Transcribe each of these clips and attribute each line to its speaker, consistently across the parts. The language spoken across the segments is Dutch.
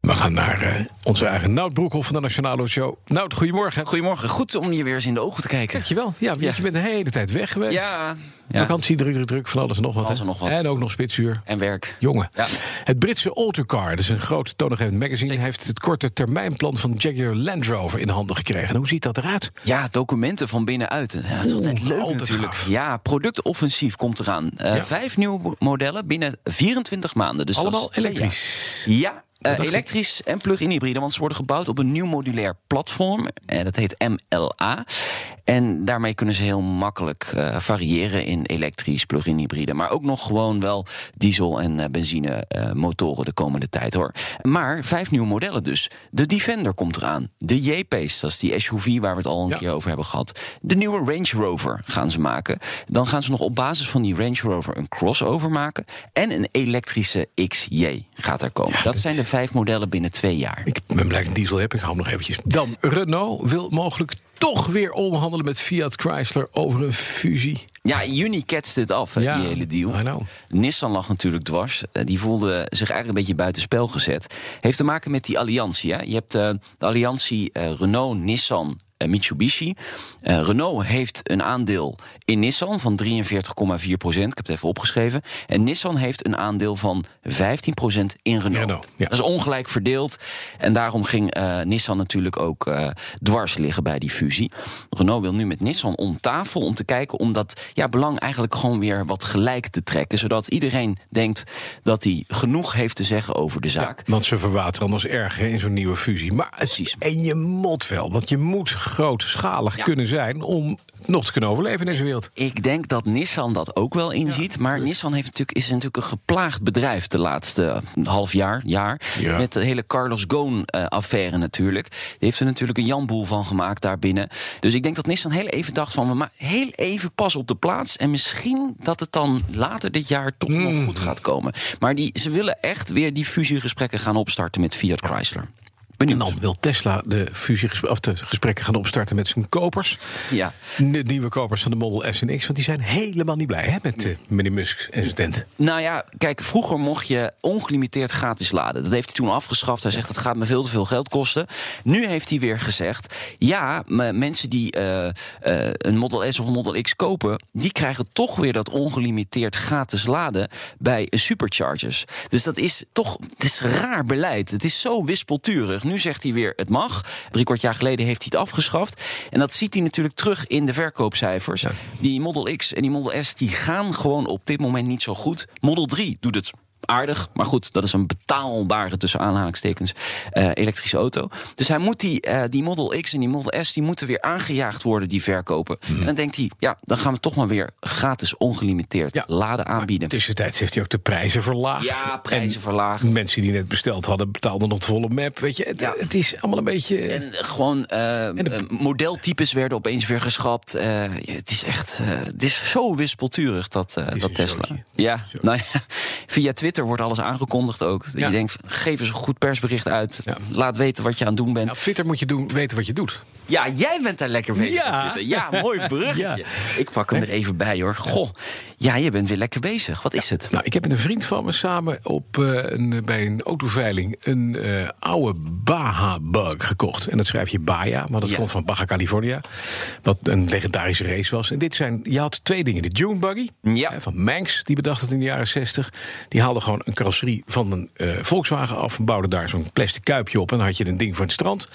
Speaker 1: We gaan naar eh, onze eigen Nout Broekhoff van de Nationale Show. Nout, goedemorgen.
Speaker 2: Goedemorgen, goed om je weer eens in de ogen te kijken.
Speaker 1: Dankjewel. Ja,
Speaker 2: Ja.
Speaker 1: je bent de hele tijd weg geweest.
Speaker 2: Ja, ja.
Speaker 1: Vakantie, druk, druk, druk, van alles en nog wat.
Speaker 2: Alles en nog wat.
Speaker 1: En ook nog spitsuur.
Speaker 2: en werk.
Speaker 1: Jongen.
Speaker 2: Ja.
Speaker 1: Het Britse Autocar, dat is een groot toonaangevend magazine... heeft het korte termijnplan van Jaguar Land Rover in handen gekregen. En hoe ziet dat eruit?
Speaker 2: Ja, documenten van binnenuit. Ja, dat is altijd leuk
Speaker 1: altijd
Speaker 2: natuurlijk.
Speaker 1: gaaf.
Speaker 2: Ja, productoffensief komt eraan. Eh. Vijf nieuwe modellen binnen 24 maanden. Dus
Speaker 1: Allemaal elektrisch.
Speaker 2: Ja. Eh, elektrisch en plug-in hybride, want ze worden gebouwd op een nieuw modulair platform. En dat heet MLA. En daarmee kunnen ze heel makkelijk eh, variëren in elektrisch, plug-in hybride. Maar ook nog gewoon wel diesel- en eh, benzine eh, motoren de komende tijd hoor. Maar vijf nieuwe modellen dus. De Defender komt eraan. De J-Pace, dat is die SUV waar we het al een
Speaker 1: Ja.
Speaker 2: keer over hebben gehad. De nieuwe Range Rover gaan ze maken. Dan gaan ze nog op basis van die Range Rover een crossover maken. En een elektrische XJ gaat er komen. dat zijn de vijf modellen binnen twee jaar.
Speaker 1: Ik ben blij dat diesel heb, ik hou hem nog eventjes. Dan, Renault wil mogelijk toch weer onderhandelen met Fiat Chrysler over een fusie.
Speaker 2: Ja, in juni ketste het af,
Speaker 1: Ja,
Speaker 2: die hele deal. Nissan lag natuurlijk dwars. Eh, Die voelde zich eigenlijk een beetje buitenspel gezet. Heeft te maken met die alliantie. Hè. Je hebt eh, de alliantie eh, Renault, Nissan, Mitsubishi. Eh, Renault heeft een aandeel in Nissan van 43,4 procent. Ik heb het even opgeschreven. En Nissan heeft een aandeel van 15 procent in Renault.
Speaker 1: Renault, ja.
Speaker 2: Dat is ongelijk verdeeld. En daarom ging eh, Nissan natuurlijk ook eh, dwars liggen bij die fusie. Renault wil nu met Nissan om tafel om te kijken om dat ja, belang eigenlijk gewoon weer wat gelijk te trekken. Zodat iedereen denkt dat hij genoeg heeft te zeggen over de zaak.
Speaker 1: Want ze verwateren anders erg hè, in zo'n nieuwe fusie. Maar het,
Speaker 2: Precies.
Speaker 1: en je moet wel, want je moet grootschalig
Speaker 2: Ja.
Speaker 1: kunnen zijn om nog te kunnen overleven in deze wereld.
Speaker 2: Ik denk dat Nissan dat ook wel inziet. maar Nissan heeft natuurlijk, is natuurlijk een geplaagd bedrijf de laatste half jaar. jaar
Speaker 1: Ja.
Speaker 2: Met de hele Carlos Ghosn-affaire natuurlijk. Die heeft er natuurlijk een janboel van gemaakt daarbinnen. Dus ik denk dat Nissan heel even dacht van... we maar heel even pas op de plaats. En misschien dat het dan later dit jaar toch
Speaker 1: Mm.
Speaker 2: nog goed gaat komen. Maar die, ze willen echt weer die fusiegesprekken gaan opstarten met Fiat Chrysler.
Speaker 1: En
Speaker 2: Benieuwd.
Speaker 1: dan wil Tesla de, fusiegesprekken, of de gesprekken gaan opstarten met zijn kopers.
Speaker 2: Ja.
Speaker 1: De nieuwe kopers van de Model S en X. Want die zijn helemaal niet blij hè, met eh, meneer Musk en zijn tent.
Speaker 2: Nou ja, kijk, vroeger mocht je ongelimiteerd gratis laden. Dat heeft hij toen afgeschaft. Hij zegt dat gaat me veel te veel geld kosten. Nu heeft hij weer gezegd: ja, mensen die eh, eh, een Model S of een Model X kopen, die krijgen toch weer dat ongelimiteerd gratis laden bij superchargers. Dus dat is toch, het is raar beleid. Het is zo wispelturig. Nu zegt hij weer: het mag. Drie kwart jaar geleden heeft hij het afgeschaft. En dat ziet hij natuurlijk terug in de verkoopcijfers. Die Model X en die Model S die gaan gewoon op dit moment niet zo goed. Model 3 doet het aardig, maar goed, dat is een betaalbare tussen aanhalingstekens eh, elektrische auto. Dus hij moet die, eh, die Model X en die Model S die moeten weer aangejaagd worden, die verkopen.
Speaker 1: Hmm.
Speaker 2: En dan denkt hij, ja, dan gaan we toch maar weer gratis ongelimiteerd
Speaker 1: Ja,
Speaker 2: laden aanbieden.
Speaker 1: Tussentijds heeft hij ook de prijzen verlaagd.
Speaker 2: Ja, prijzen
Speaker 1: En
Speaker 2: verlaagd.
Speaker 1: Mensen die net besteld hadden, betaalden nog de volle map. Weet je, het,
Speaker 2: Ja.
Speaker 1: het is allemaal een beetje.
Speaker 2: En gewoon eh,
Speaker 1: de-
Speaker 2: eh, modeltypes werden opeens weer geschrapt. Het is echt, het is zo wispelturig dat, dat Tesla.
Speaker 1: zootje.
Speaker 2: Ja, nou ja, via Twitter wordt alles aangekondigd ook.
Speaker 1: Ja.
Speaker 2: Je denkt, geef eens een goed persbericht uit. Laat weten wat je aan het doen bent.
Speaker 1: Op Twitter moet je doen, weten wat je doet.
Speaker 2: Ja, jij bent daar lekker bezig
Speaker 1: Ja.
Speaker 2: Twitter. Ja, mooi bruggetje.
Speaker 1: Ja.
Speaker 2: Ik pak hem er even bij hoor. Goh, ja, je bent weer lekker bezig. Wat is het?
Speaker 1: Nou, ik heb met een vriend van me samen op, eh, een, bij een autoveiling een eh, oude Baja-bug gekocht. En dat schrijf je Baja, maar dat komt van Baja California. Wat een legendarische race was. En dit zijn, je had twee dingen. De Dune Buggy hè, van Manx, die bedacht het in de jaren 60. Die haalde gewoon een carrosserie van een eh, Volkswagen af. En bouwde daar zo'n plastic kuipje op. En dan had je een ding voor het strand.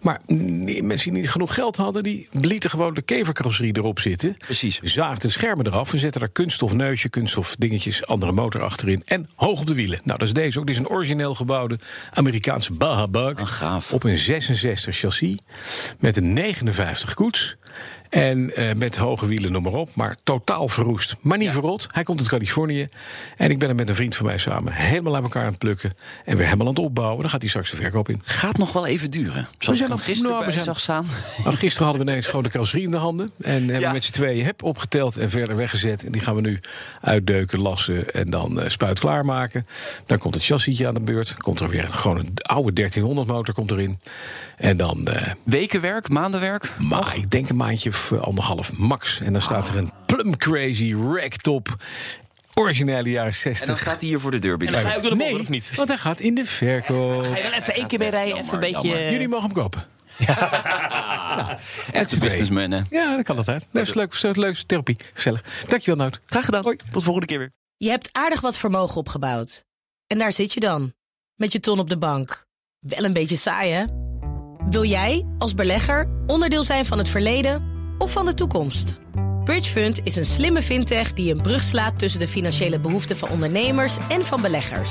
Speaker 1: Maar mm, mensen die niet genoeg geld hadden, die lieten gewoon de kevercarrosserie erop zitten.
Speaker 2: Precies.
Speaker 1: Zaagden de schermen eraf en zetten daar kunststof neusje, kunststof dingetjes, andere motor achterin. En hoog op de wielen. Nou, dat is deze ook. Dit is een origineel gebouwde Amerikaanse Baja Bug.
Speaker 2: Ah, gaaf.
Speaker 1: Op een 66 chassis. Met een 59 koets. En eh, met hoge wielen, noem maar op. Maar totaal verroest. Maar niet verrot. Hij komt uit Californië. En ik ben er met een vriend van mij samen helemaal uit elkaar aan het plukken. En weer helemaal aan het opbouwen. Dan gaat hij straks de verkoop in.
Speaker 2: Gaat nog wel even duren. Zoals
Speaker 1: zijn
Speaker 2: ik hem
Speaker 1: nog-
Speaker 2: gisteren
Speaker 1: nou, we zijn-
Speaker 2: zag
Speaker 1: Nou, gisteren hadden we ineens gewoon de carrosserie in de handen. En hebben
Speaker 2: Ja.
Speaker 1: we met z'n tweeën heb opgeteld en verder weggezet. En die gaan we nu uitdeuken, lassen en dan eh, spuit klaarmaken. Dan komt het chassisje aan de beurt. Komt er weer een, gewoon een oude 1300 motor komt erin. En dan, eh,
Speaker 2: Wekenwerk, maandenwerk.
Speaker 1: maar ik denk een maandje of eh, anderhalf max. En dan staat er een plum crazy racktop. Originele jaren 60.
Speaker 2: En dan staat hij hier voor de deur
Speaker 3: En dan
Speaker 2: binnen.
Speaker 3: ga je ook door de
Speaker 1: nee,
Speaker 3: of niet?
Speaker 1: want hij gaat in de verkoop.
Speaker 3: Ga je wel even één keer mee rijden, even een beetje...
Speaker 1: Jullie mogen hem kopen.
Speaker 2: Echt een businessman, hè?
Speaker 1: Ja, dat kan altijd. Dat is leuk, leuk therapie. Gezellig. Dankjewel, Nout.
Speaker 2: Graag gedaan. Hoi, tot volgende keer weer.
Speaker 4: Je hebt aardig wat vermogen opgebouwd. En daar zit je dan, met je ton op de bank. Wel een beetje saai, hè? Wil jij, als belegger, onderdeel zijn van het verleden of van de toekomst? Bridgefund is een slimme fintech die een brug slaat tussen de financiële behoeften van ondernemers en van beleggers.